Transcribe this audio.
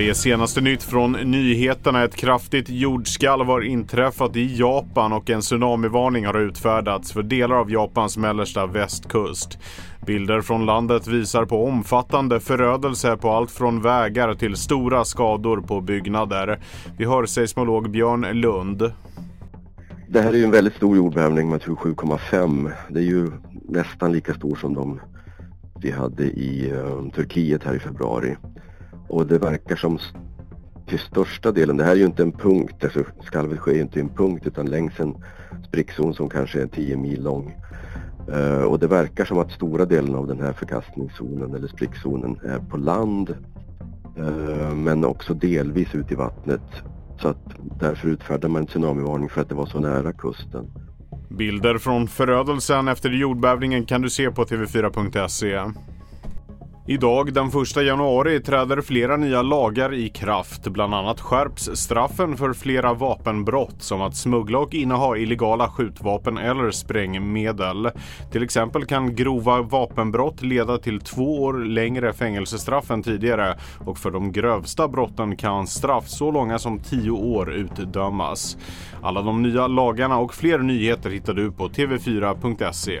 Här är senaste nytt från nyheterna. Ett kraftigt jordskalv har inträffat i Japan och en tsunamivarning har utfärdats för delar av Japans mellersta västkust. Bilder från landet visar på omfattande förödelse på allt från vägar till stora skador på byggnader. Vi hör seismolog Björn Lund. Det här är ju en väldigt stor jordbävning med 7,5. Det är ju nästan lika stor som de vi hade i eh, Turkiet här i februari. Och det verkar som till största delen, det här är ju inte en punkt, alltså skalvet sker ju inte i en punkt utan längs en sprickzon som kanske är 10 mil lång. Uh, och det verkar som att stora delen av den här förkastningszonen eller sprickzonen är på land uh, men också delvis ut i vattnet. Så att därför utfärdade man en tsunamivarning för att det var så nära kusten. Bilder från förödelsen efter jordbävningen kan du se på tv4.se. Idag den 1 januari träder flera nya lagar i kraft. Bland annat skärps straffen för flera vapenbrott som att smuggla och inneha illegala skjutvapen eller sprängmedel. Till exempel kan grova vapenbrott leda till två år längre fängelsestraff än tidigare och för de grövsta brotten kan straff så långa som tio år utdömas. Alla de nya lagarna och fler nyheter hittar du på tv4.se.